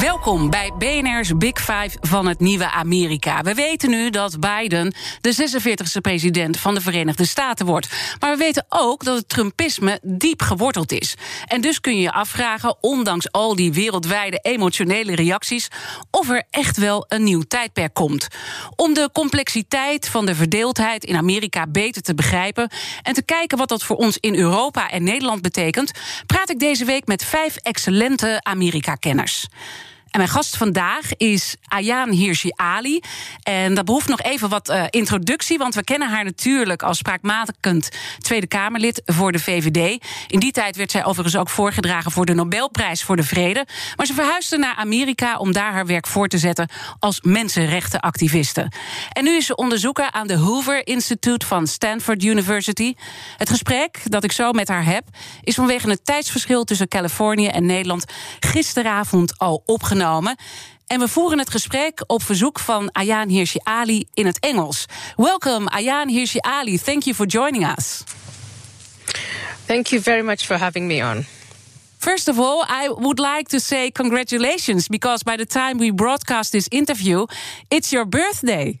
Welkom bij BNR's Big Five van het nieuwe Amerika. We weten nu dat Biden de 46e president van de Verenigde Staten wordt. Maar we weten ook dat het Trumpisme diep geworteld is. En dus kun je je afvragen, ondanks al die wereldwijde emotionele reacties, of er echt wel een nieuw tijdperk komt. Om de complexiteit van de verdeeldheid in Amerika beter te begrijpen en te kijken wat dat voor ons in Europa en Nederland betekent, praat ik deze week met vijf excellente Amerika-kenners. En mijn gast vandaag is Ayaan Hirsi Ali. En dat behoeft nog even wat uh, introductie, want we kennen haar natuurlijk als spraakmakend Tweede Kamerlid voor de VVD. In die tijd werd zij overigens ook voorgedragen voor de Nobelprijs voor de Vrede. Maar ze verhuisde naar Amerika om daar haar werk voor te zetten als mensenrechtenactiviste. En nu is ze onderzoeker aan de Hoover Institute van Stanford University. Het gesprek dat ik zo met haar heb, is vanwege het tijdsverschil tussen Californië en Nederland gisteravond al opgenomen. En we voeren het gesprek op verzoek van Ayaan Hirsi Ali in het Engels. Welcome, Ayaan Hirsi Ali. Thank you for joining us. Thank you very much for having me on. First of all, I would like to say congratulations because by the time we broadcast this interview, it's your birthday.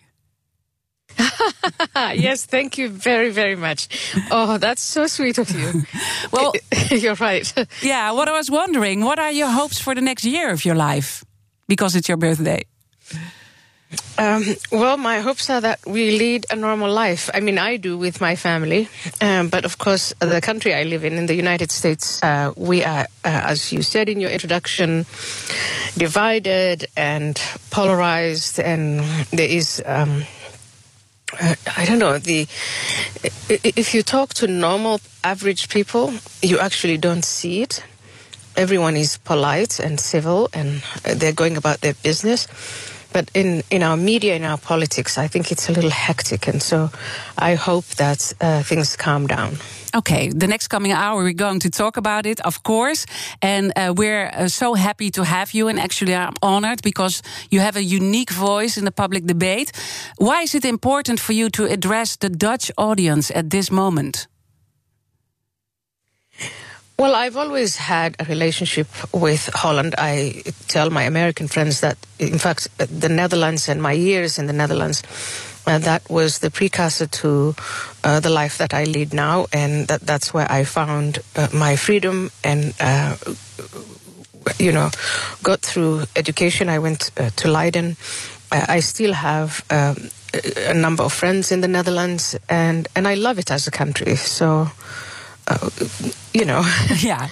yes, thank you very, very much. Oh, that's so sweet of you. well, you're right. yeah, what I was wondering, what are your hopes for the next year of your life? Because it's your birthday. Um, well, my hopes are that we lead a normal life. I mean, I do with my family, um, but of course, the country I live in, in the United States, uh, we are, uh, as you said in your introduction, divided and polarized, and there is. Um, Uh, I don't know the if you talk to normal average people, you actually don't see it. Everyone is polite and civil, and uh, they're going about their business. But in, in our media, in our politics, I think it's a little hectic, and so I hope that uh, things calm down. Okay, the next coming hour we're going to talk about it, of course. And uh, we're uh, so happy to have you. And actually, I'm honored because you have a unique voice in the public debate. Why is it important for you to address the Dutch audience at this moment? Well, I've always had a relationship with Holland. I tell my American friends that, in fact, the Netherlands and my years in the Netherlands uh, that was the precursor to uh, the life that I lead now, and that, that's where I found uh, my freedom and. Uh, you know, got through education. I went uh, to Leiden. I still have um, a number of friends in the Netherlands, and, and I love it as a country. So, uh, you know. yeah.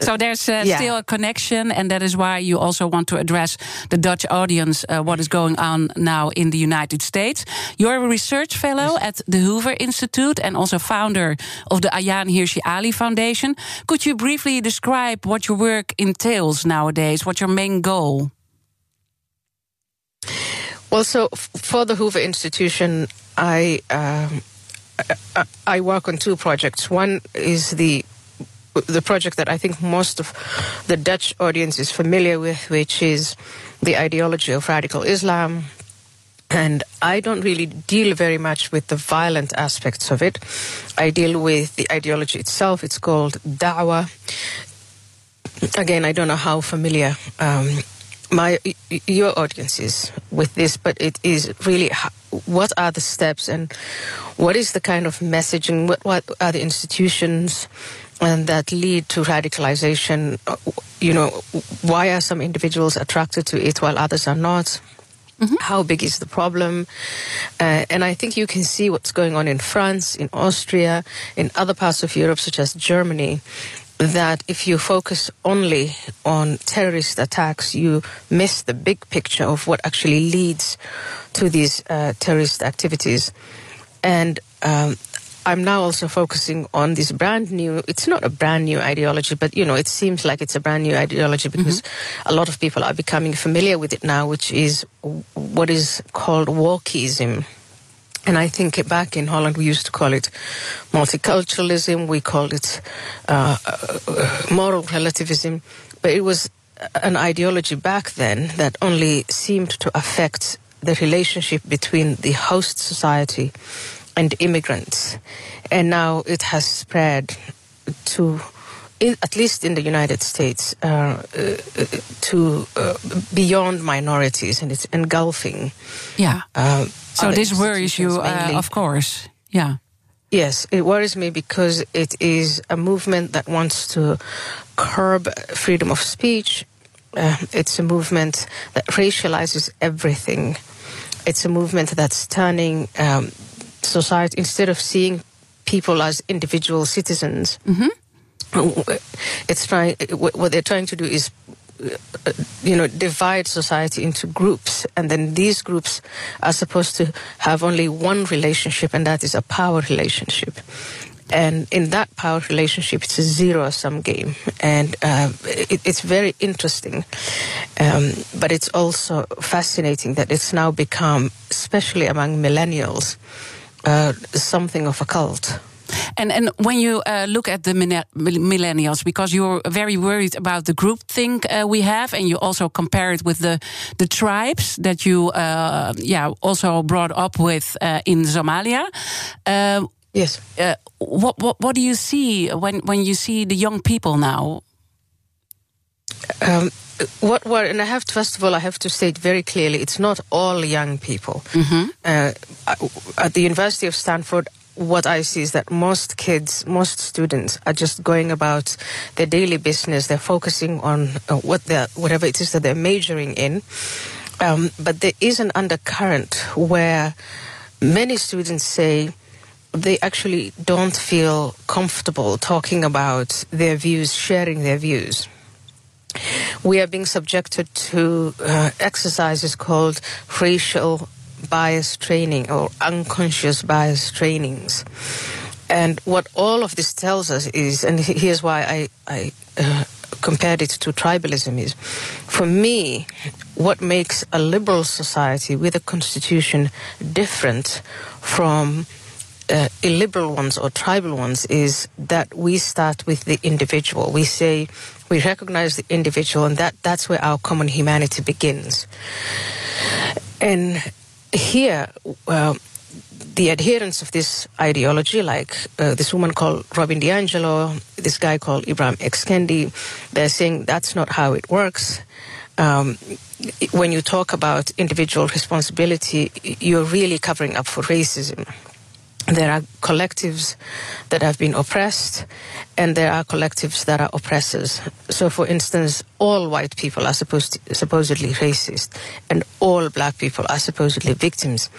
so there's uh, yeah. still a connection, and that is why you also want to address the Dutch audience uh, what is going on now in the United States. You're a research fellow at the Hoover Institute and also founder of the Ayaan Hirsi Ali Foundation. Could you briefly describe what your work entails nowadays? What's your main goal? Well, so for the Hoover Institution, I. Um, I work on two projects. One is the the project that I think most of the Dutch audience is familiar with, which is the ideology of radical Islam. And I don't really deal very much with the violent aspects of it. I deal with the ideology itself. It's called da'wah. Again, I don't know how familiar um, my your audience is with this, but it is really what are the steps and what is the kind of messaging? What what are the institutions and that lead to radicalization? You know, why are some individuals attracted to it while others are not? Mm-hmm. How big is the problem? Uh, and I think you can see what's going on in France, in Austria, in other parts of Europe, such as Germany, that if you focus only on terrorist attacks, you miss the big picture of what actually leads to these uh, terrorist activities. And um, I'm now also focusing on this brand new, it's not a brand new ideology, but you know, it seems like it's a brand new ideology because mm-hmm. a lot of people are becoming familiar with it now, which is what is called wokeism. And I think back in Holland we used to call it multiculturalism, we called it uh, uh, moral relativism, but it was an ideology back then that only seemed to affect the relationship between the host society and immigrants. And now it has spread to, in, at least in the United States, uh, uh, to uh, beyond minorities, and it's engulfing. Yeah. Uh, so this worries you, uh, of course. Yeah. Yes, it worries me because it is a movement that wants to curb freedom of speech. Uh, it's a movement that racializes everything. It's a movement that's turning um, society, instead of seeing people as individual citizens, mm-hmm. It's trying. What they're trying to do is, uh, you know, divide society into groups, and then these groups are supposed to have only one relationship, and that is a power relationship. And in that power relationship, it's a zero sum game. And uh, it, it's very interesting. Um, but it's also fascinating that it's now become, especially among millennials, uh, something of a cult. And and when you uh, look at the millennials, because you're very worried about the groupthink uh, we have, and you also compare it with the the tribes that you uh, yeah also brought up with uh, in Somalia. Uh, yes. what what what do you see when when you see the young people now? Um, what were, and I have to, first of all, I have to state very clearly, it's not all young people. Mm-hmm. Uh, at the University of Stanford, what I see is that most kids, most students are just going about their daily business. They're focusing on uh, what they're, whatever it is that they're majoring in. Um, but there is an undercurrent where many students say they actually don't feel comfortable talking about their views, sharing their views we are being subjected to uh, exercises called racial bias training or unconscious bias trainings. And what all of this tells us is, and here's why I, I uh, compared it to tribalism is, for me, what makes a liberal society with a constitution different from uh, illiberal ones or tribal ones is that we start with the individual. We say we recognize the individual, and that, that's where our common humanity begins. And here, uh, the adherents of this ideology, like uh, this woman called Robin DiAngelo, this guy called Ibram X. Kendi, they're saying that's not how it works. Um, when you talk about individual responsibility, you're really covering up for racism there are collectives that have been oppressed and there are collectives that are oppressors. So, for instance, all white people are supposed to, supposedly racist and all black people are supposedly victims.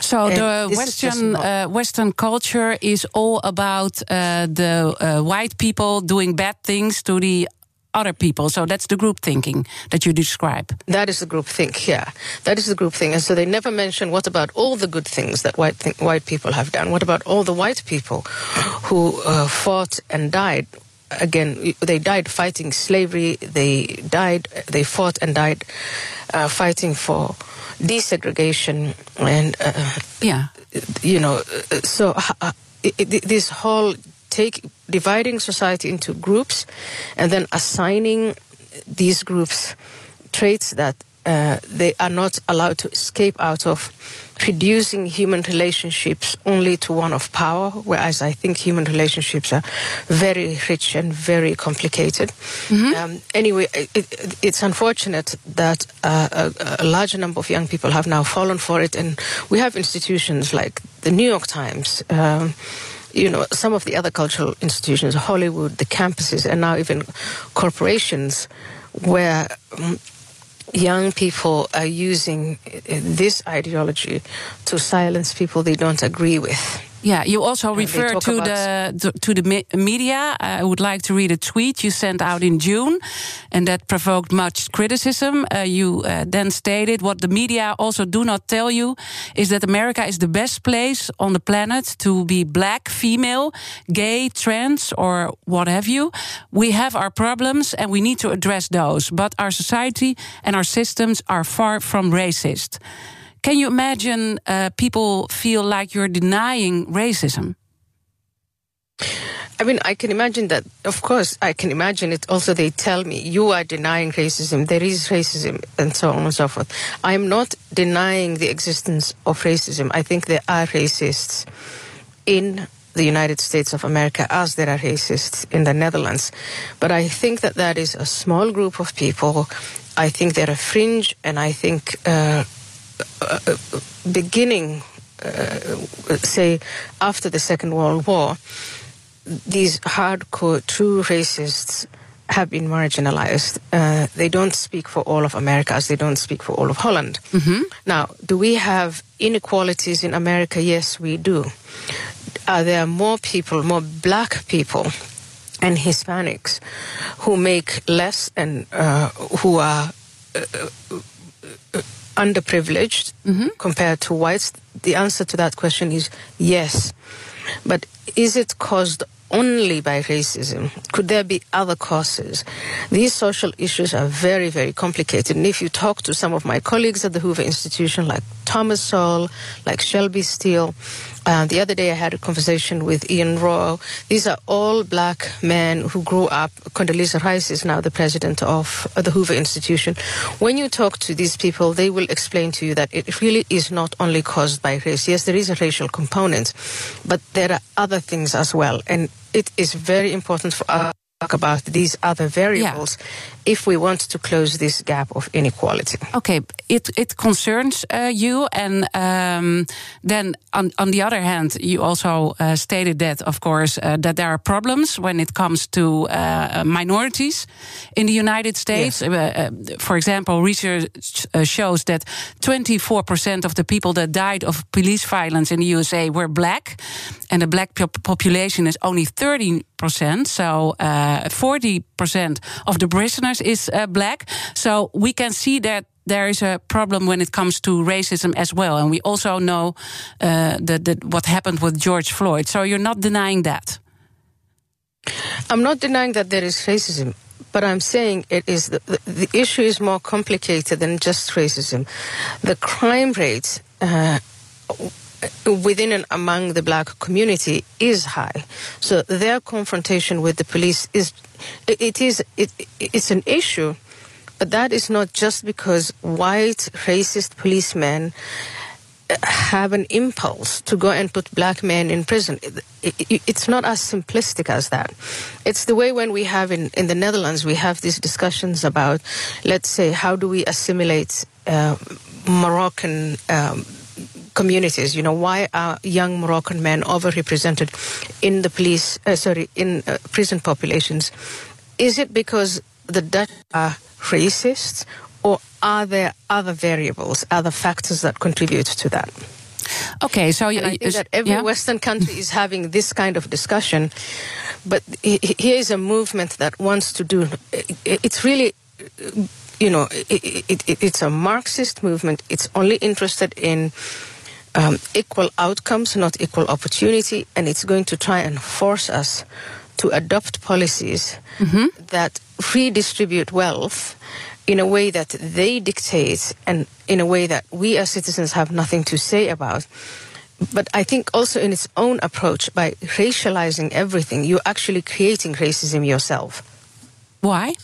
So, and the Western, uh, Western culture is all about uh, the uh, white people doing bad things to the other people. So that's the group thinking that you describe. That is the group think, yeah. That is the group thing. And so they never mention what about all the good things that white, th- white people have done? What about all the white people who uh, fought and died? Again, they died fighting slavery. They died, they fought and died uh, fighting for desegregation. And, uh, yeah. You know, uh, so uh, this whole take dividing society into groups and then assigning these groups traits that uh, they are not allowed to escape out of reducing human relationships only to one of power, whereas I think human relationships are very rich and very complicated. Mm-hmm. Um, anyway, it, it's unfortunate that uh, a, a larger number of young people have now fallen for it, and we have institutions like the New York Times. Um, you know, some of the other cultural institutions, Hollywood, the campuses, and now even corporations, where um, young people are using uh, this ideology to silence people they don't agree with. Yeah, you also refer to the to the media. I would like to read a tweet you sent out in June, and that provoked much criticism. Uh, you uh, then stated what the media also do not tell you is that America is the best place on the planet to be black, female, gay, trans, or what have you. We have our problems and we need to address those, but our society and our systems are far from racist. Can you imagine uh, people feel like you're denying racism? I mean, I can imagine that. Of course, I can imagine it. Also, they tell me you are denying racism. There is racism, and so on and so forth. I am not denying the existence of racism. I think there are racists in the United States of America, as there are racists in the Netherlands. But I think that that is a small group of people. I think they're a fringe, and I think. Uh, beginning, uh, say, after the Second World War, these hardcore, true racists have been marginalized. Uh, they don't speak for all of America as they don't speak for all of Holland. Mm-hmm. Now, do we have inequalities in America? Yes, we do. Are there more people, more black people, and Hispanics who make less and uh, who are uh, underprivileged mm-hmm. compared to whites? The answer to that question is yes. But is it caused only by racism? Could there be other causes? These social issues are very, very complicated. And if you talk to some of my colleagues at the Hoover Institution, like Thomas Sowell, like Shelby Steele, uh, the other day I had a conversation with Ian Rowe. These are all black men who grew up. Condoleezza Rice is now the president of the Hoover Institution. When you talk to these people, they will explain to you that it really is not only caused by race. Yes, there is a racial component, but there are other things as well. And it is very important for us talk about these other variables yeah. if we want to close this gap of inequality. Okay, it it concerns uh, you, and um, then on on the other hand, you also uh, stated that, of course, uh, that there are problems when it comes to uh, minorities in the United States. Yes. Uh, uh, for example, research shows that 24% of the people that died of police violence in the USA were black, and the black population is only 13 percent. So uh, forty percent of the prisoners is uh, black. So we can see that there is a problem when it comes to racism as well, and we also know uh, that, that what happened with George Floyd. So you're not denying that. I'm not denying that there is racism. But I'm saying it is the, the, the issue is more complicated than just racism. The crime rates uh, within and among the black community is high. So their confrontation with the police is it is it, it's an issue, but that is not just because white racist policemen have an impulse to go and put black men in prison. It, it, it's not as simplistic as that. It's the way when we have in, in the Netherlands, we have these discussions about, let's say, how do we assimilate uh, Moroccan um, communities. You know, why are young Moroccan men overrepresented in the police, uh, sorry, in uh, prison populations? Is it because the Dutch are racist, or are there other variables, other factors that contribute to that? Okay, so I think that every yeah? Western country is having this kind of discussion, but here is a movement that wants to do. It's really you know, it, it, it, it's a Marxist movement. It's only interested in um, equal outcomes, not equal opportunity, and it's going to try and force us to adopt policies mm-hmm. that redistribute wealth in a way that they dictate and in a way that we as citizens have nothing to say about. But I think also in its own approach, by racializing everything, you're actually creating racism yourself. Why?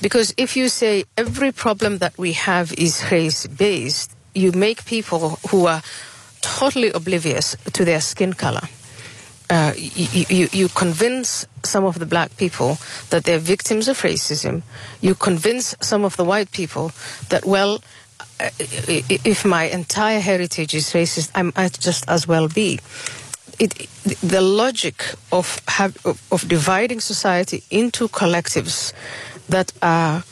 Because if you say every problem that we have is race based, you make people who are totally oblivious to their skin color. Uh, you, you, you, convince some of the black people that they're victims of racism. You convince some of the white people that, well, uh, if my entire heritage is racist, I might just as well be. It, the logic of, have, of dividing society into collectives that are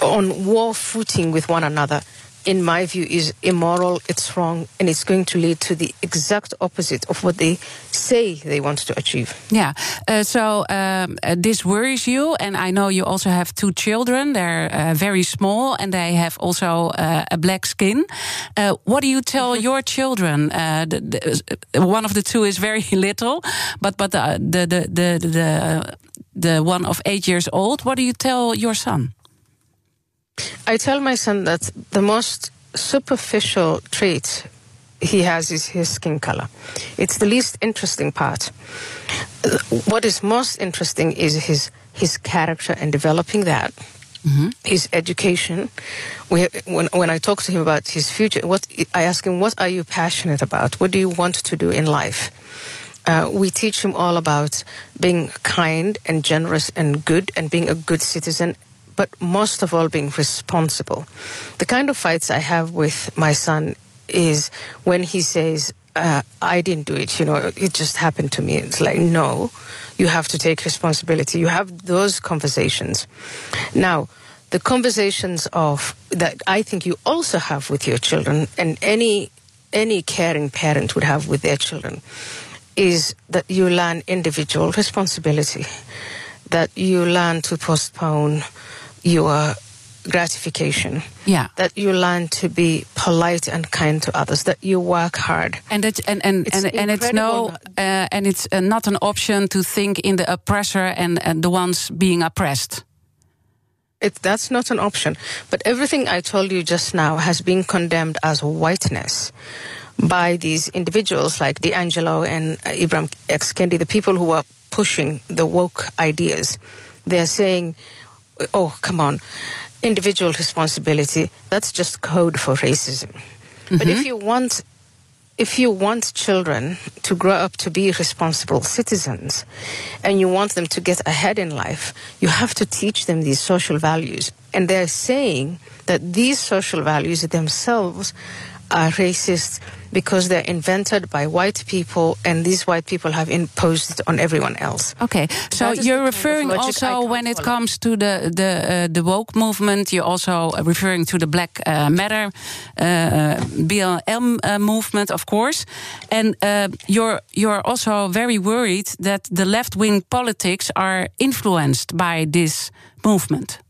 on war footing with one another in my view, is immoral, it's wrong, and it's going to lead to the exact opposite of what they say they want to achieve. Yeah. Uh, so um, uh, this worries you, and I know you also have two children. They're uh, very small, and they have also uh, a black skin. Uh, what do you tell mm-hmm. your children? Uh, the, the, one of the two is very little, but but the the the the, the, the one of eight years old. What do you tell your son? I tell my son that the most superficial trait he has is his skin color. It's the least interesting part. What is most interesting is his his character and developing that. Mm-hmm. His education. We, when when I talk to him about his future, what I ask him, what are you passionate about? What do you want to do in life? Uh, we teach him all about being kind and generous and good and being a good citizen but most of all being responsible. The kind of fights I have with my son is when he says, uh, I didn't do it, you know, it just happened to me. It's like, no, you have to take responsibility. You have those conversations. Now, the conversations of that I think you also have with your children and any any caring parent would have with their children is that you learn individual responsibility, that you learn to postpone your gratification. Yeah. That you learn to be polite and kind to others. That you work hard. And it, and and it's and, and it's no uh, and it's uh, not an option to think in the oppressor and, and the ones being oppressed. It, that's not an option. But everything I told you just now has been condemned as whiteness by these individuals like DiAngelo and uh, Ibram X. Kendi, the people who are pushing the woke ideas. They're saying oh, come on, individual responsibility, that's just code for racism. Mm-hmm. But if mm-hmm. you want if you want children to grow up to be responsible citizens and you want them to get ahead in life, you have to teach them these social values. And they're saying that these social values themselves are racist because they're invented by white people and these white people have imposed it on everyone else. Okay, so you're referring kind of also when it follow. comes to the the uh, the woke movement, you're also referring to the Black uh, Matter uh, BLM uh, movement, of course, and uh, you're you're also very worried that the left wing politics are influenced by this movement.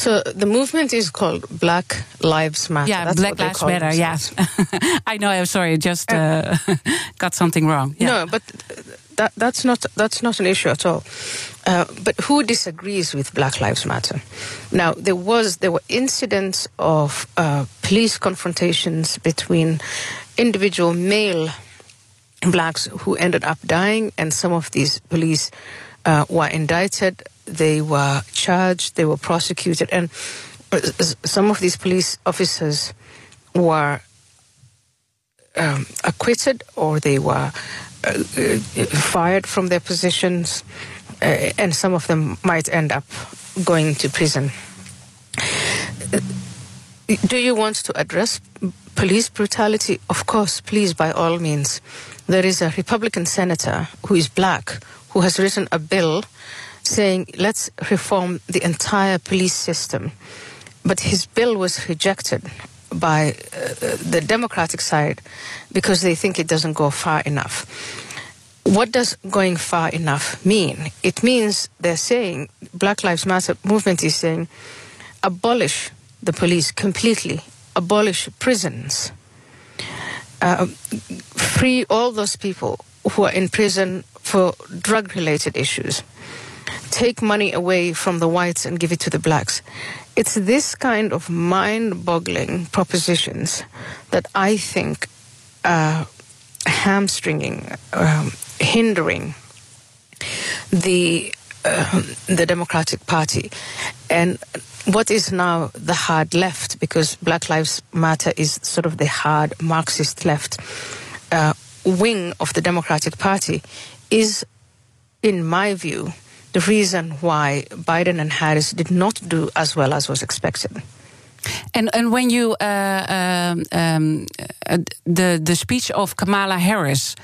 So the movement is called Black Lives Matter. Yeah, That's Black Lives Matter. Yes, I know. I'm sorry, I just uh, got something wrong. Yeah. No, but that, that's not that's not an issue at all. Uh, but who disagrees with Black Lives Matter? Now there was there were incidents of uh, police confrontations between individual male blacks who ended up dying, and some of these police uh, were indicted they were charged, they were prosecuted, and uh, some of these police officers were um, acquitted or they were uh, uh, fired from their positions, uh, and some of them might end up going to prison. Do you want to address police brutality? Of course, please, by all means. There is a Republican senator who is black who has written a bill saying, let's reform the entire police system. But his bill was rejected by uh, the Democratic side because they think it doesn't go far enough. What does going far enough mean? It means they're saying, Black Lives Matter movement is saying, abolish the police completely, abolish prisons, uh, free all those people who are in prison for drug related issues take money away from the whites and give it to the blacks. It's this kind of mind boggling propositions that I think are hamstringing, um, hindering the uh, the Democratic Party. And what is now the hard left, because Black Lives Matter is sort of the hard Marxist left uh, wing of the Democratic Party, is, in my view, the reason why Biden and Harris did not do as well as was expected. And and when you uh, um, um, uh, the the speech of Kamala Harris,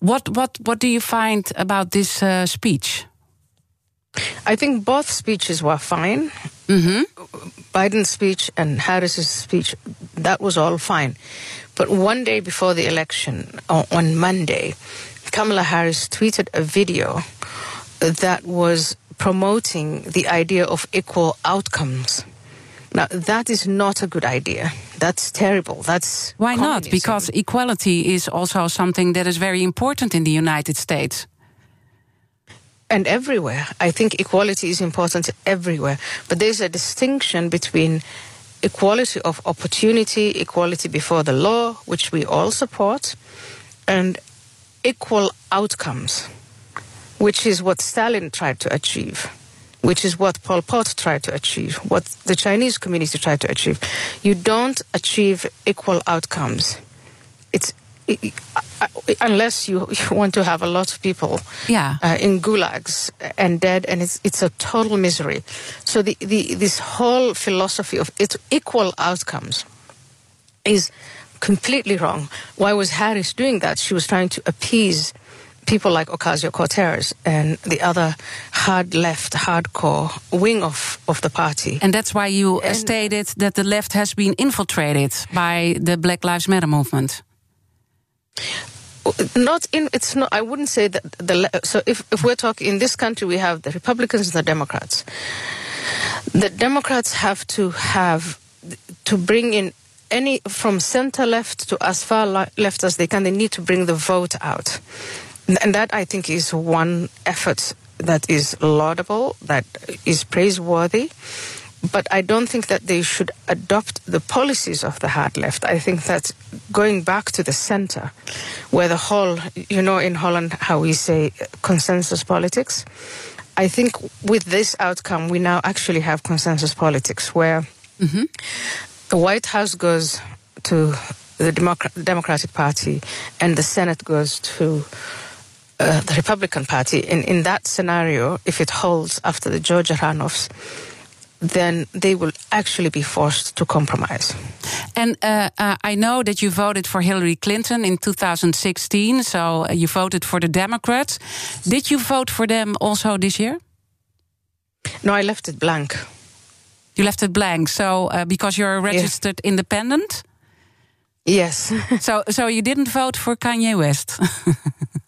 what what what do you find about this uh, speech? I think both speeches were fine. Mm-hmm. Biden's speech and Harris's speech, that was all fine. But one day before the election, on Monday, Kamala Harris tweeted a video that was promoting the idea of equal outcomes. Now, that is not a good idea. That's terrible. That's why communism. not? Because equality is also something that is very important in the United States and everywhere. I think equality is important everywhere. But there's a distinction between equality of opportunity, equality before the law, which we all support, and equal outcomes, which is what Stalin tried to achieve, which is what Pol Pot tried to achieve, what the Chinese community tried to achieve. You don't achieve equal outcomes. It's unless you, you, want to have a lot of people yeah. uh, in gulags and dead, and it's it's a total misery. So the, the this whole philosophy of it's equal outcomes is completely wrong. Why was Harris doing that? She was trying to appease people like Ocasio Cortez and the other hard left, hardcore wing of, of the party. And that's why you and stated that the left has been infiltrated by the Black Lives Matter movement. Not in it's not i wouldn't say that the so if, if we're talking in this country we have the republicans and the democrats. The democrats have to have to bring in any from center left to as far left as they can they need to bring the vote out and that i think is one effort that is laudable that is praiseworthy but I don't think that they should adopt the policies of the hard left. I think that going back to the center, where the whole, you know, in Holland, how we say consensus politics, I think with this outcome, we now actually have consensus politics where mm-hmm. the White House goes to the Democratic Party and the Senate goes to uh, the Republican Party. In, in that scenario, if it holds after the Georgia runoffs, then they will actually be forced to compromise. And uh, uh, I know that you voted for Hillary Clinton in 2016, so uh, you voted for the Democrats. Did you vote for them also this year? No, I left it blank. You left it blank, so uh, because you're a registered yeah. independent. Yes. so, so you didn't vote for Kanye West.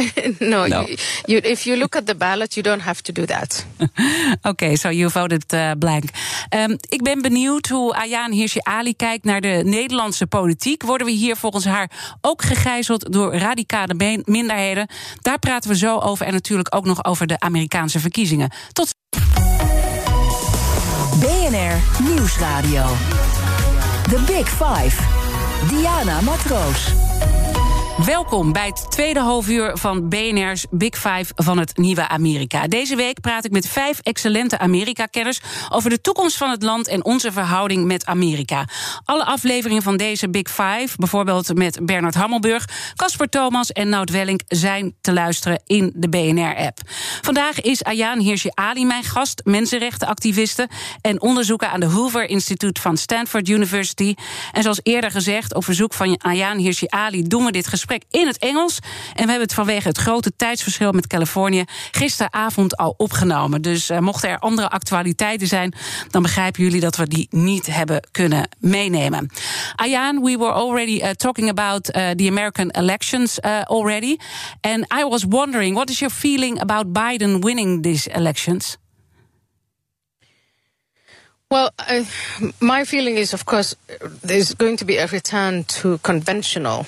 no, no. You, you, if you look at the ballot, you don't have to do that. Oké, okay, so you voted uh, blank. Um, ik ben benieuwd hoe Ayaan Hirsi Ali kijkt naar de Nederlandse politiek. Worden we hier volgens haar ook gegijzeld door radicale minderheden? Daar praten we zo over en natuurlijk ook nog over de Amerikaanse verkiezingen. Tot BNR Nieuwsradio. The Big Five. Diana Matroos. Welkom bij het tweede halfuur van BNR's Big Five van het nieuwe Amerika. Deze week praat ik met vijf excellente Amerika-kenners over de toekomst van het land en onze verhouding met Amerika. Alle afleveringen van deze Big Five, bijvoorbeeld met Bernard Hammelburg, Casper Thomas en Nout Welling, zijn te luisteren in de BNR-app. Vandaag is Ayaan Hirsi Ali mijn gast, mensenrechtenactiviste en onderzoeker aan de Hoover Instituut van Stanford University. En zoals eerder gezegd, op verzoek van Ayaan Hirsi Ali doen we dit gesprek in het Engels. En we hebben het vanwege het grote tijdsverschil met Californië gisteravond al opgenomen. Dus uh, mochten er andere actualiteiten zijn, dan begrijpen jullie dat we die niet hebben kunnen meenemen. Ayaan, we were already uh, talking about uh, the American elections already. And I was wondering, what is your feeling about Biden winning these elections? Well, uh, my feeling is, of course, there's going to be a return to conventional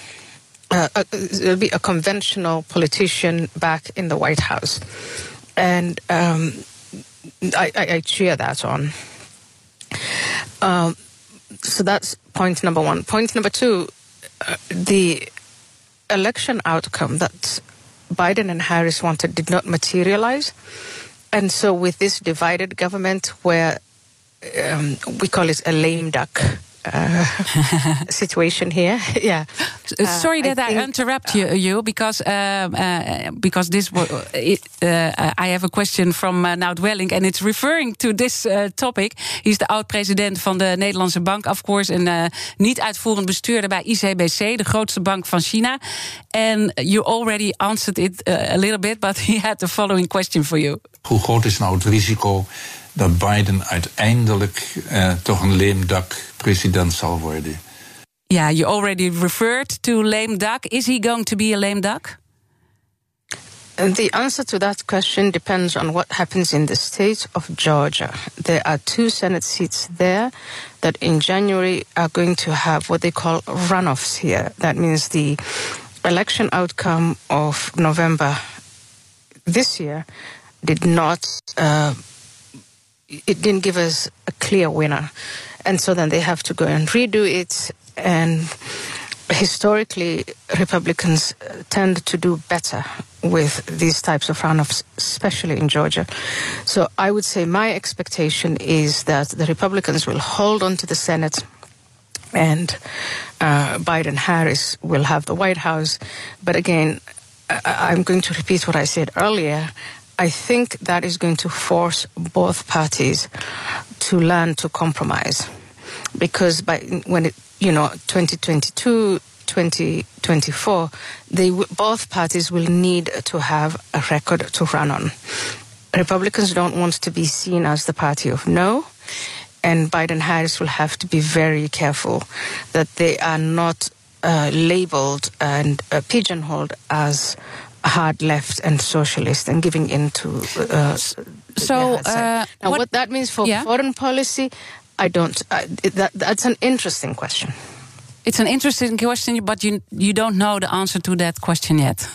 uh, a, there'll be a conventional politician back in the White House, and um, I, I, I, cheer that on. Um, so that's point number one. Point number two, uh, the election outcome that Biden and Harris wanted did not materialize, and so with this divided government, where um, we call it a lame duck uh, situation here. yeah. Uh, Sorry that I, I interrupt you, you because um, uh, because this it, uh, I have a question from uh, Nout Welling and it's referring to this uh, topic. He's de oud-president van de Nederlandse Bank, of course, en niet uitvoerend bestuurder bij ICBC, de grootste bank van China. And you already answered it a little bit, but he had the following question for you. Hoe groot is nou het risico dat Biden uiteindelijk uh, toch een lame duck president zal worden. Yeah, you already referred to lame duck. Is he going to be a lame duck? And the answer to that question depends on what happens in the state of Georgia. There are two Senate seats there that in January are going to have what they call runoffs here. That means the election outcome of November this year did not uh, it didn't give us a clear winner. And so then they have to go and redo it. And historically, Republicans uh, tend to do better with these types of runoffs, especially in Georgia. So I would say my expectation is that the Republicans will hold on to the Senate and uh, Biden Harris will have the White House. But again, I'm going to repeat what I said earlier. I think that is going to force both parties to learn to compromise. Because by when it, you know, 2022, 2024, they both parties will need to have a record to run on. Republicans don't want to be seen as the party of no, and Biden Harris will have to be very careful that they are not uh, labeled and uh, pigeonholed as hard left and socialist and giving in to. Uh, so, uh, now, what, what, that means for yeah. foreign policy, I don't. Uh, that, that's an interesting question. It's an interesting question, but you you don't know the answer to that question yet.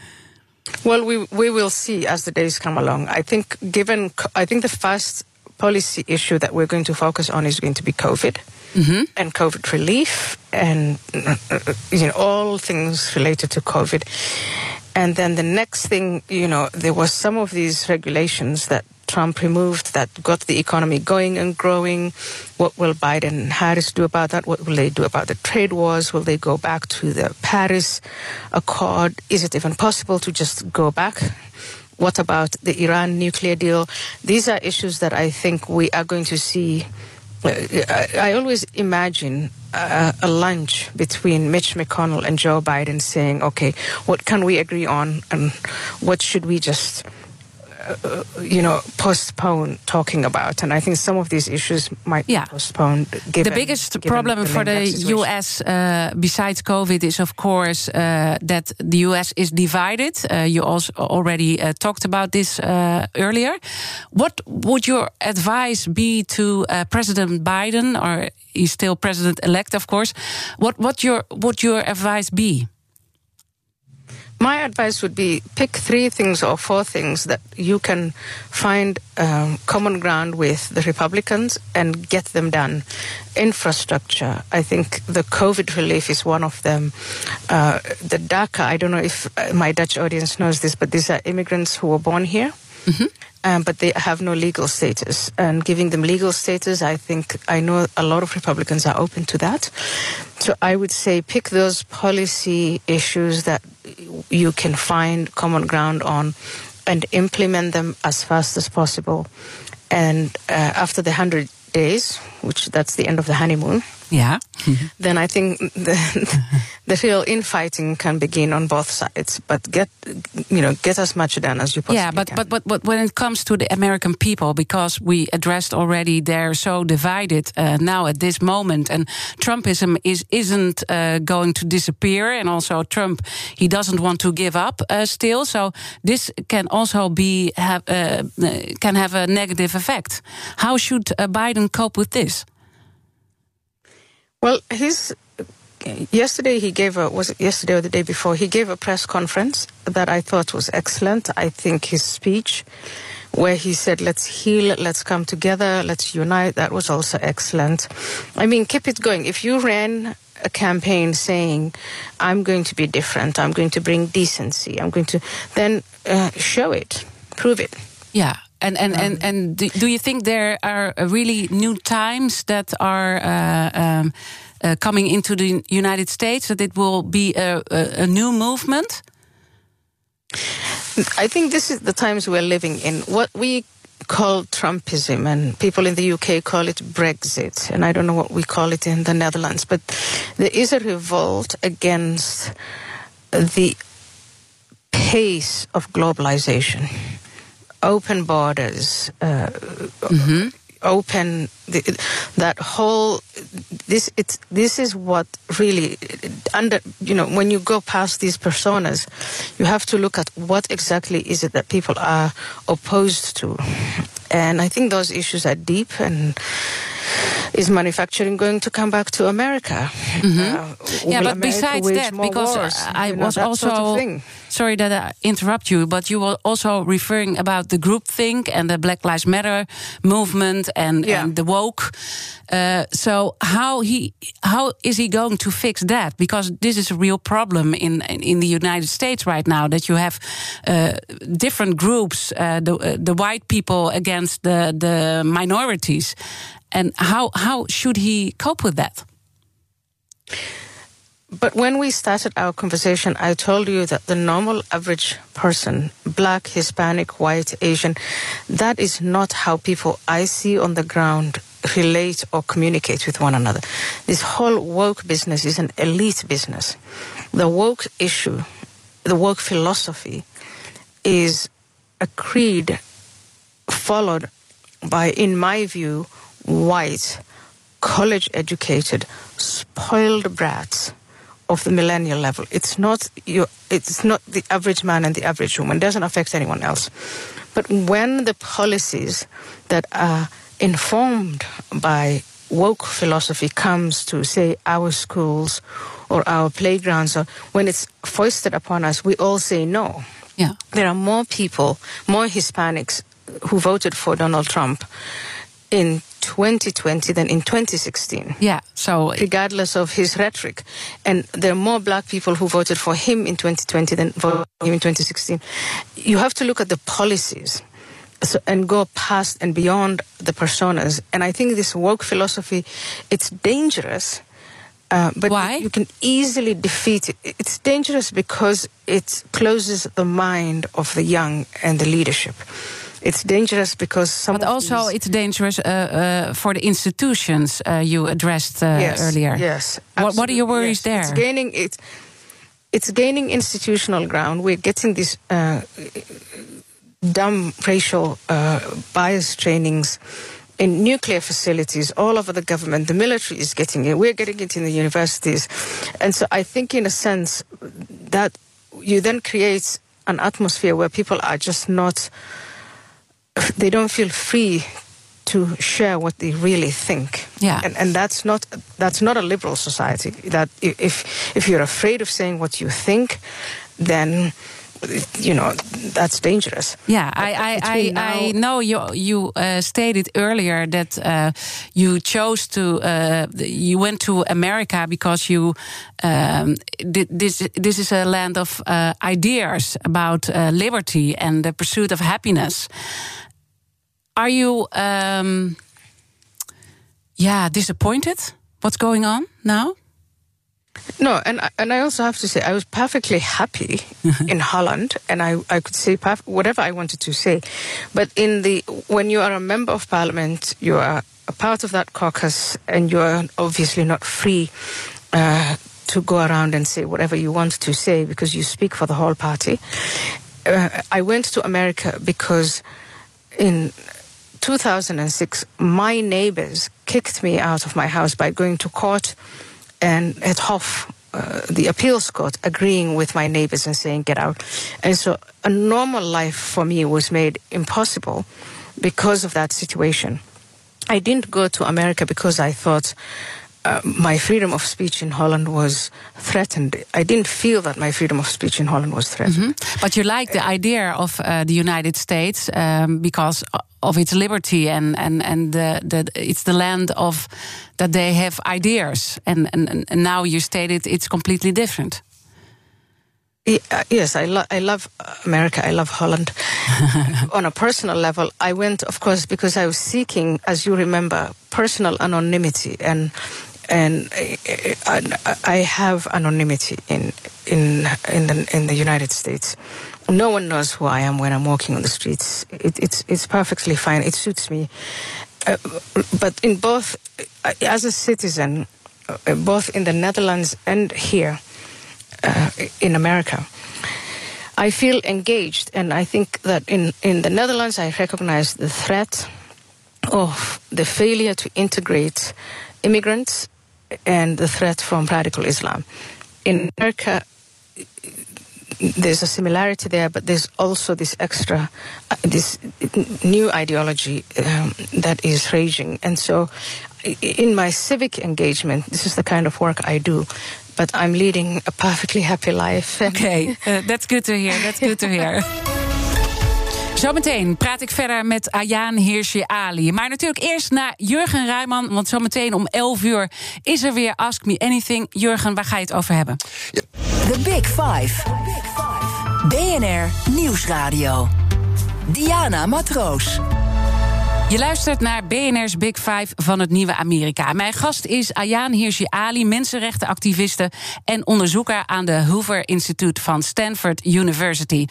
well, we we will see as the days come along. I think, given, I think the first policy issue that we're going to focus on is going to be COVID. Mm-hmm. and COVID relief and you know all things related to COVID. And then the next thing, you know, there was some of these regulations that Trump removed that got the economy going and growing. What will Biden and Harris do about that? What will they do about the trade wars? Will they go back to the Paris Accord? Is it even possible to just go back? What about the Iran nuclear deal? These are issues that I think we are going to see. Uh, I, I always imagine a, a, lunch between Mitch McConnell and Joe Biden saying, okay, what can we agree on and what should we just uh, you know, postpone talking about. And I think some of these issues might yeah. be postponed. Given, the biggest problem the for the US, uh, besides COVID, is of course uh, that the US is divided. Uh, you also already uh, talked about this uh, earlier. What would your advice be to President Biden, or he's still president elect, of course? What what your would your advice be? My advice would be pick three things or four things that you can find um, common ground with the Republicans and get them done. Infrastructure, I think the COVID relief is one of them. Uh, the DACA, I don't know if uh, my Dutch audience knows this, but these are immigrants who were born here. Mm-hmm. Um, but they have no legal status. And giving them legal status, I think, I know a lot of Republicans are open to that. So I would say pick those policy issues that you can find common ground on and implement them as fast as possible. And uh, after the 100 days, which that's the end of the honeymoon, yeah. then I think the, the real infighting can begin on both sides. But get you know get as much done as you possibly yeah, but, can. but but but when it comes to the American people, because we addressed already, they're so divided uh, now at this moment, and Trumpism is isn't uh, going to disappear, and also Trump he doesn't want to give up uh, still. So this can also be have uh, can have a negative effect. How should uh, Biden cope with this? Well, his yesterday he gave a was yesterday or the day before he gave a press conference that I thought was excellent. I think his speech where he said let's heal, let's come together, let's unite that was also excellent. I mean, keep it going. If you ran a campaign saying I'm going to be different, I'm going to bring decency, I'm going to then uh, show it, prove it. Yeah, And and um, and and do, do, you think there are really new times that are uh, um, uh, coming into the United States that it will be a, a, a new movement? I think this is the times we're living in. What we call Trumpism, and people in the UK call it Brexit, and I don't know what we call it in the Netherlands, but there is a revolt against the pace of globalization, open borders, uh, mm-hmm. open the, that whole this it's this is what really under you know when you go past these personas you have to look at what exactly is it that people are opposed to. And i think those issues are deep and is manufacturing going to come back to America? Mm-hmm. Uh, yeah, but America besides that, because wars, I you know, was also sort of sorry that I interrupt you, but you were also referring about the groupthink and the Black Lives Matter movement and, yeah. and the woke. Uh, so how he how is he going to fix that? Because this is a real problem in in, in the United States right now that you have uh, different groups, uh, the uh, the white people against the the minorities, and how how should he cope with that? But when we started our conversation, I told you that the normal average person, black, Hispanic, white, Asian, that is not how people I see on the ground relate or communicate with one another. This whole woke business is an elite business. The woke issue, the woke philosophy, is a creed followed by, in my view, white, college educated, spoiled brats of the millennial level. It's not your, it's not the average man and the average woman. It doesn't affect anyone else. But when the policies that are informed by woke philosophy comes to say our schools or our playgrounds or when it's foisted upon us, we all say no. Yeah. There are more people, more Hispanics who voted for Donald Trump in 2020 than in 2016. Yeah, so regardless of his rhetoric, and there are more black people who voted for him in 2020 than voted for him in 2016. You have to look at the policies. So, and go past and beyond the personas. And I think this woke philosophy, it's dangerous. Uh, but Why? you can easily defeat it. It's dangerous because it closes the mind of the young and the leadership it's dangerous because some. But also, it's dangerous uh, uh, for the institutions uh, you addressed uh, yes, earlier. Yes. What, what, are your worries yes. there? It's gaining it. It's gaining institutional ground. We're getting these uh, dumb racial uh, bias trainings in nuclear facilities all over the government. The military is getting it. We're getting it in the universities, and so I think, in a sense, that you then create an atmosphere where people are just not they don't feel free to share what they really think. Yeah. And, and that's not that's not a liberal society. That if if you're afraid of saying what you think, then you know that's dangerous. Yeah, I I, I. I, know you you uh, stated earlier that uh, you chose to uh, you went to America because you um, this this is a land of uh, ideas about uh, liberty and the pursuit of happiness. Are you, um, yeah, disappointed? What's going on now? No, and I, and I also have to say I was perfectly happy in Holland, and I, I could say perf- whatever I wanted to say. But in the when you are a member of parliament, you are a part of that caucus, and you are obviously not free uh, to go around and say whatever you want to say because you speak for the whole party. Uh, I went to America because in 2006, my neighbors kicked me out of my house by going to court and at Hof, uh, the appeals court, agreeing with my neighbors and saying, get out. And so a normal life for me was made impossible because of that situation. I didn't go to America because I thought uh, my freedom of speech in Holland was threatened. I didn't feel that my freedom of speech in Holland was threatened. Mm -hmm. But you like the idea of uh, the United States um, because of its liberty and and and the, the it's the land of that they have ideas and and, and now you stated it's completely different. Yeah, yes, I, lo- I love America. I love Holland. On a personal level, I went, of course, because I was seeking, as you remember, personal anonymity, and and I, have anonymity in in in the, in the United States. No one knows who I am when I'm walking on the streets. It, it's it's perfectly fine. It suits me. Uh, but in both, uh, as a citizen, uh, both in the Netherlands and here uh, in America, I feel engaged, and I think that in in the Netherlands, I recognize the threat of the failure to integrate immigrants and the threat from radical Islam. In America, there's a similarity there, but there's also this extra, uh, this new ideology um, that is raging. And so, in my civic engagement, this is the kind of work I do. But I'm leading a perfectly happy life. Okay, uh, that's good to hear. That's good to hear. Zometeen praat ik verder met Ayaan Hirsi Ali. Maar natuurlijk eerst naar Jurgen Rijman. Want zometeen om 11 uur is er weer Ask Me Anything. Jurgen, waar ga je het over hebben? Ja. The Big Five. BNR Nieuwsradio. Diana Matroos. Je luistert naar BNR's Big Five van het nieuwe Amerika. Mijn gast is Ayaan Hirsi Ali, mensenrechtenactiviste en onderzoeker aan de Hoover Institute van Stanford University.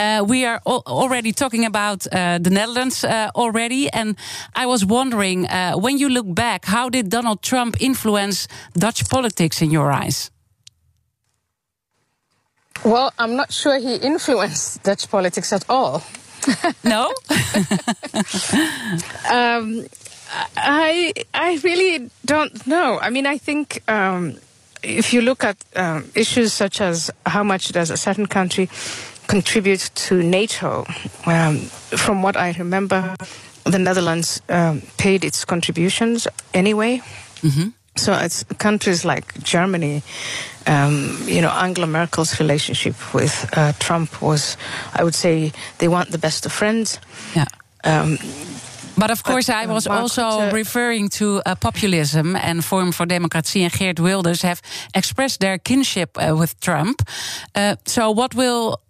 Uh, we are already talking about uh, the Netherlands uh, already, and I was wondering, uh, when you look back, how did Donald Trump influence Dutch politics in your eyes? Well, I'm not sure he influenced Dutch politics at all. No. um, I I really don't know. I mean, I think um, if you look at um, issues such as how much does a certain country contribute to NATO, um, from what I remember, the Netherlands um, paid its contributions anyway. Mm-hmm. So it's countries like Germany, um, you know, Angela Merkel's relationship with uh, Trump was, I would say, they want the best of friends. Yeah. Um, but of course, but, I was uh, also uh, referring to uh, populism and Forum for Democracy and Geert Wilders have expressed their kinship uh, with Trump. Uh, so, what will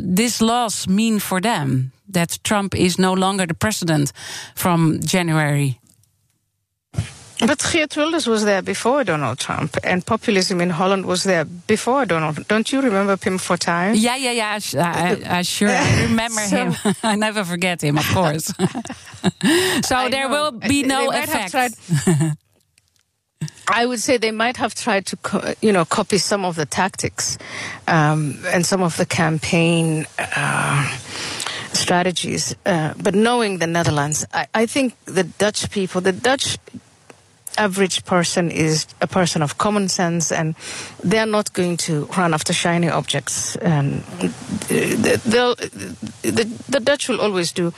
this loss mean for them? That Trump is no longer the president from January but Geert Wilders was there before Donald Trump, and populism in Holland was there before Donald. Don't you remember Pim Fortuyn? Yeah, yeah, yeah. I, I sure I remember so, him. I never forget him, of course. so I there know. will be no effect. I would say they might have tried to, you know, copy some of the tactics um, and some of the campaign. Uh, strategies, uh, but knowing the Netherlands, I, I think the Dutch people, the Dutch average person is a person of common sense and they're not going to run after shiny objects. And they'll, the, the Dutch will always do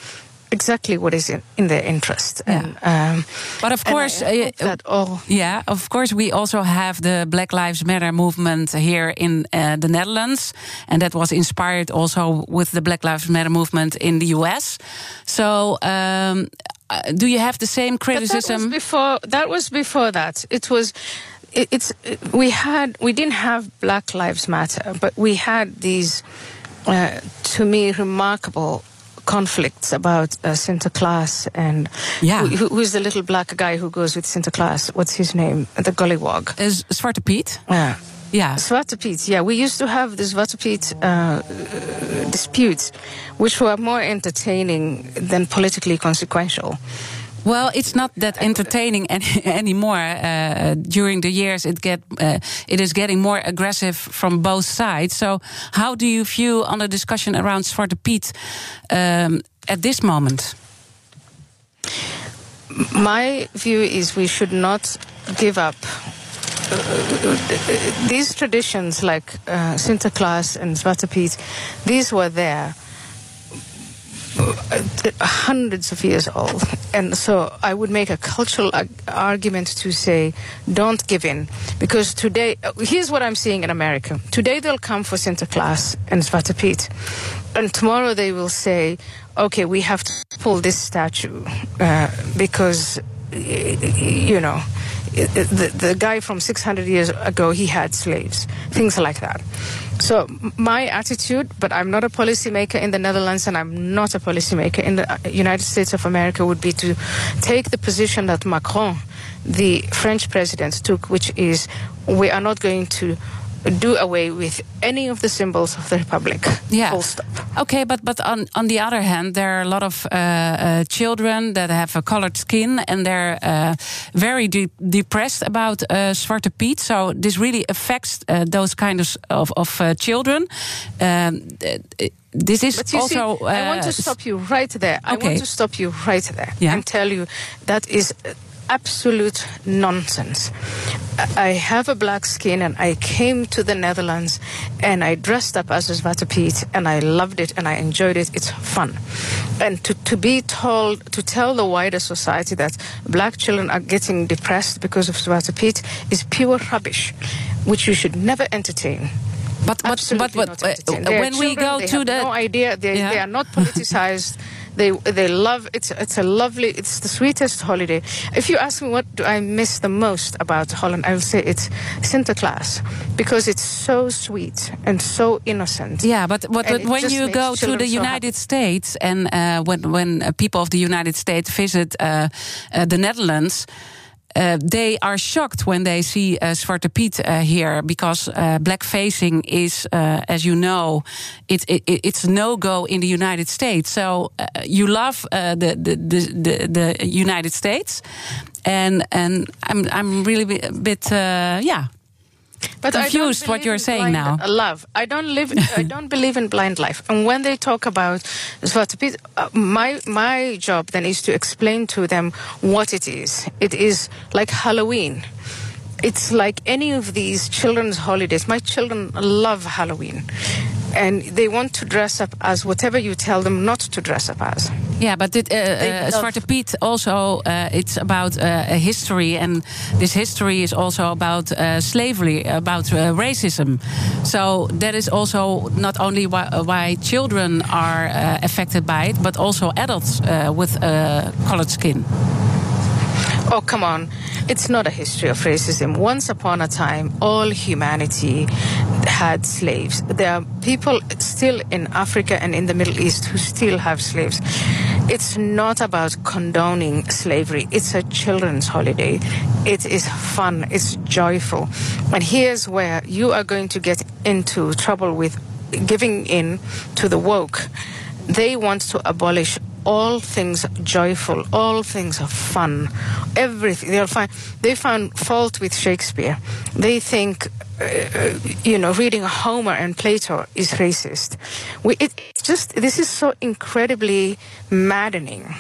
exactly what is in, in their interest. Yeah. And, um, but of course, uh, that all yeah, of course, we also have the Black Lives Matter movement here in uh, the Netherlands, and that was inspired also with the Black Lives Matter movement in the U.S. So. Um, uh, do you have the same criticism? That was before that was before that. It was it, it's we had we didn't have Black Lives Matter, but we had these uh, to me remarkable conflicts about uh, Claus and yeah. who, who's the little black guy who goes with Santa Claus? What's his name? The Gollywog. Is Zwarte Piet? Yeah. Yeah. Zwarte Piet, yeah. We used to have the Zwarte Piet uh, disputes, which were more entertaining than politically consequential. Well, it's not that entertaining any, anymore. Uh, during the years, it get uh, it is getting more aggressive from both sides. So, how do you view on the discussion around Zwarte Piet um, at this moment? My view is we should not give up these traditions like uh, Sinterklaas and Zwarte Piet, these were there uh, hundreds of years old. And so I would make a cultural argument to say, don't give in. Because today, uh, here's what I'm seeing in America. Today they'll come for Sinterklaas and Zwarte Piet. And tomorrow they will say, okay, we have to pull this statue uh, because, you know, the, the guy from 600 years ago, he had slaves, things like that. So my attitude, but I'm not a policymaker in the Netherlands and I'm not a policymaker in the uh, United States of America, would be to take the position that Macron, the French president, took, which is we are not going to do away with any of the symbols of the republic. Yeah. Full stop. Okay, but but on on the other hand, there are a lot of uh, uh, children that have a colored skin and they're uh, very de depressed about uh, Zwarte Piet. So this really affects uh, those kind of of, of uh, children. Um, this is But you also. see, I want to stop you right there. Okay. I want to stop you right there Yeah. and tell you that is absolute nonsense. I have a black skin and I came to the Netherlands and I dressed up as a Zwarte Piet and I loved it and I enjoyed it. It's fun. And to, to be told, to tell the wider society that black children are getting depressed because of Zwarte Piet is pure rubbish, which you should never entertain. But but Absolutely but, but uh, entertain. They are when we go they to have the no idea they, Yeah. they are not politicized. they they love it's it's a lovely it's the sweetest holiday. If you ask me what do I miss the most about Holland, I will say it's Sinterklaas because it's so sweet and so innocent. Yeah, but, but, but when you go to the United happy. States and uh, when when uh, people of the United States visit uh, uh, the Netherlands. Uh, they are shocked when they see uh, Zwarte Piet uh, here. Because black facing is, uh, as you know, it, it, it's no go in the United States. So you love the, the, the, the, the United States, and and I'm I'm really a bit uh, yeah But confused what you're saying now. Love. I don't live. I don't believe in blind life. And when they talk about uh, my my job then is to explain to them what it is. It is like Halloween. It's like any of these children's holidays. My children love Halloween. And they want to dress up as whatever you tell them not to dress up as. Yeah, but it, uh, uh, love- Zwarte Piet also uh, it's about uh, a history, and this history is also about uh, slavery, about uh, racism. So that is also not only why, why children are uh, affected by it, but also adults uh, with uh, colored skin. Oh, come on. It's not a history of racism. Once upon a time, all humanity had slaves. There are people still in Africa and in the Middle East who still have slaves. It's not about condoning slavery. It's a children's holiday. It is fun. It's joyful. And here's where you are going to get into trouble with giving in to the woke. They want to abolish all things joyful, all things of fun, everything. They'll find they found fault with Shakespeare. They think, uh, you know, reading Homer and Plato is racist. We, it it's just this is so incredibly maddening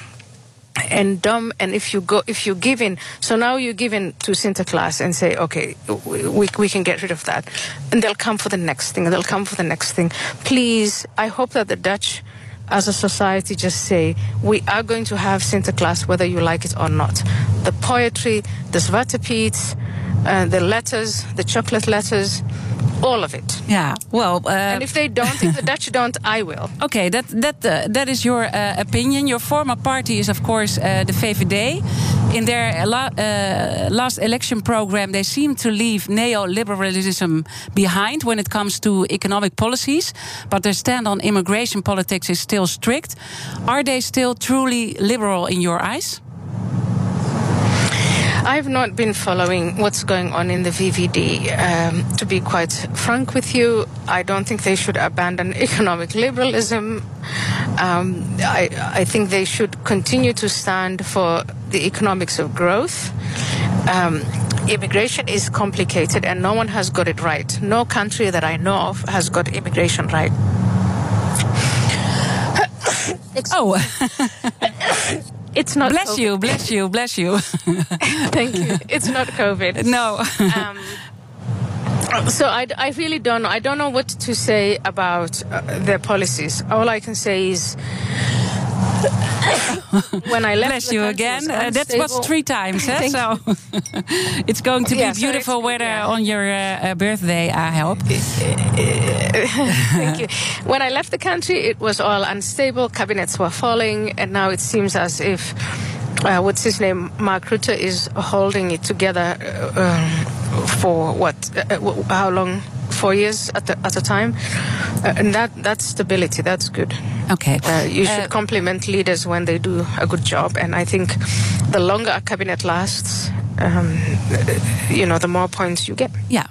and dumb and if you go if you give in so now you give in to Sinterklaas and say okay we, we can get rid of that and they'll come for the next thing they'll come for the next thing please i hope that the dutch as a society just say we are going to have Sinterklaas whether you like it or not the poetry the Zwartepiet, uh, the letters the chocolate letters all of it Yeah, well, uh, and if they don't if the dutch don't i will Okay, that that uh, that is your uh, opinion. Your former party is, of course, uh, the VVD. In their la- uh, last election program, they seem to leave neoliberalism behind when it comes to economic policies, but their stand on immigration politics is still strict. Are they still truly liberal in your eyes? I've not been following what's going on in the VVD. Um, to be quite frank with you, I don't think they should abandon economic liberalism. Um, I, I think they should continue to stand for the economics of growth. Um, immigration is complicated and no one has got it right. No country that I know of has got immigration right. Oh, It's not bless COVID. you, bless you, bless you. Thank you. It's not COVID. no. Um, so I, I really don't know. I don't know what to say about uh, their policies. All I can say is when I left Bless the you country, it again. was Uh, that was three times, eh? So it's going to Yeah, be so beautiful it's- weather yeah. on your uh, uh, birthday. I hope. Thank you. When I left the country, it was all unstable. Cabinets were falling, and now it seems as if uh, what's his name, Mark Rutte, is holding it together uh, um, for what? Uh, how long? Four years at, the, at a time, uh, and that that's stability. That's good. Okay, uh, you should compliment leaders when they do a good job, and I think the longer a cabinet lasts, um, you know, the more points you get. Yeah.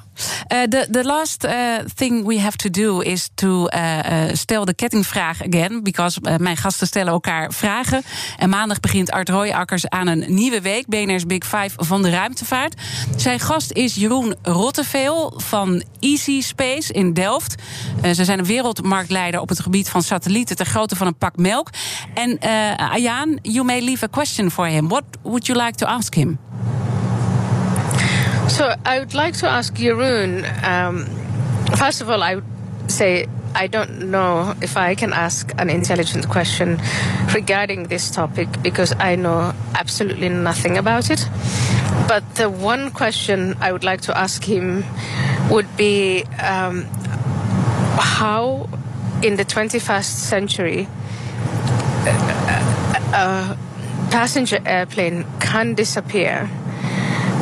Uh, the, the last uh, thing we have to do is to uh, de kettingvraag again. Because mijn gasten stellen elkaar vragen. En maandag begint Art Rooijakkers aan een nieuwe week. BNR's Big Five van de ruimtevaart. Zijn gast is Jeroen Rotteveel van Easy Space in Delft. ze zijn een wereldmarktleider op het gebied van satellieten... ter grootte van een pak melk. En Ayaan, you may leave a question for him. What would you like to ask him? So I would like to ask Jeroen. Um, first of all, I would say I don't know if I can ask an intelligent question regarding this topic because I know absolutely nothing about it. But the one question I would like to ask him would be um, how, in the 21st century, a, a passenger airplane can disappear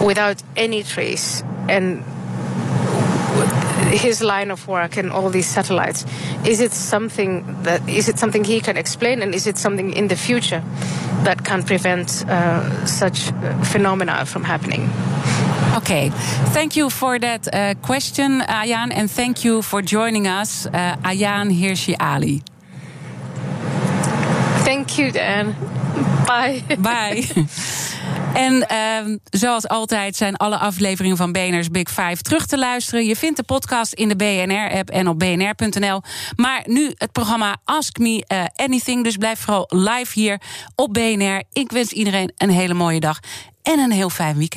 without any trace and his line of work and all these satellites is it something that is it something he can explain and is it something in the future that can prevent uh, such phenomena from happening Okay, thank you for that uh, question, Ayaan, and thank you for joining us, uh, Ayaan Hirsi Ali. Thank you, Dan. Bye. Bye. En uh, zoals altijd zijn alle afleveringen van BNR's Big Five terug te luisteren. Je vindt de podcast in de BNR-app en op bnr.nl. Maar nu het programma Ask Me uh, Anything. Dus blijf vooral live hier op BNR. Ik wens iedereen een hele mooie dag en een heel fijn weekend.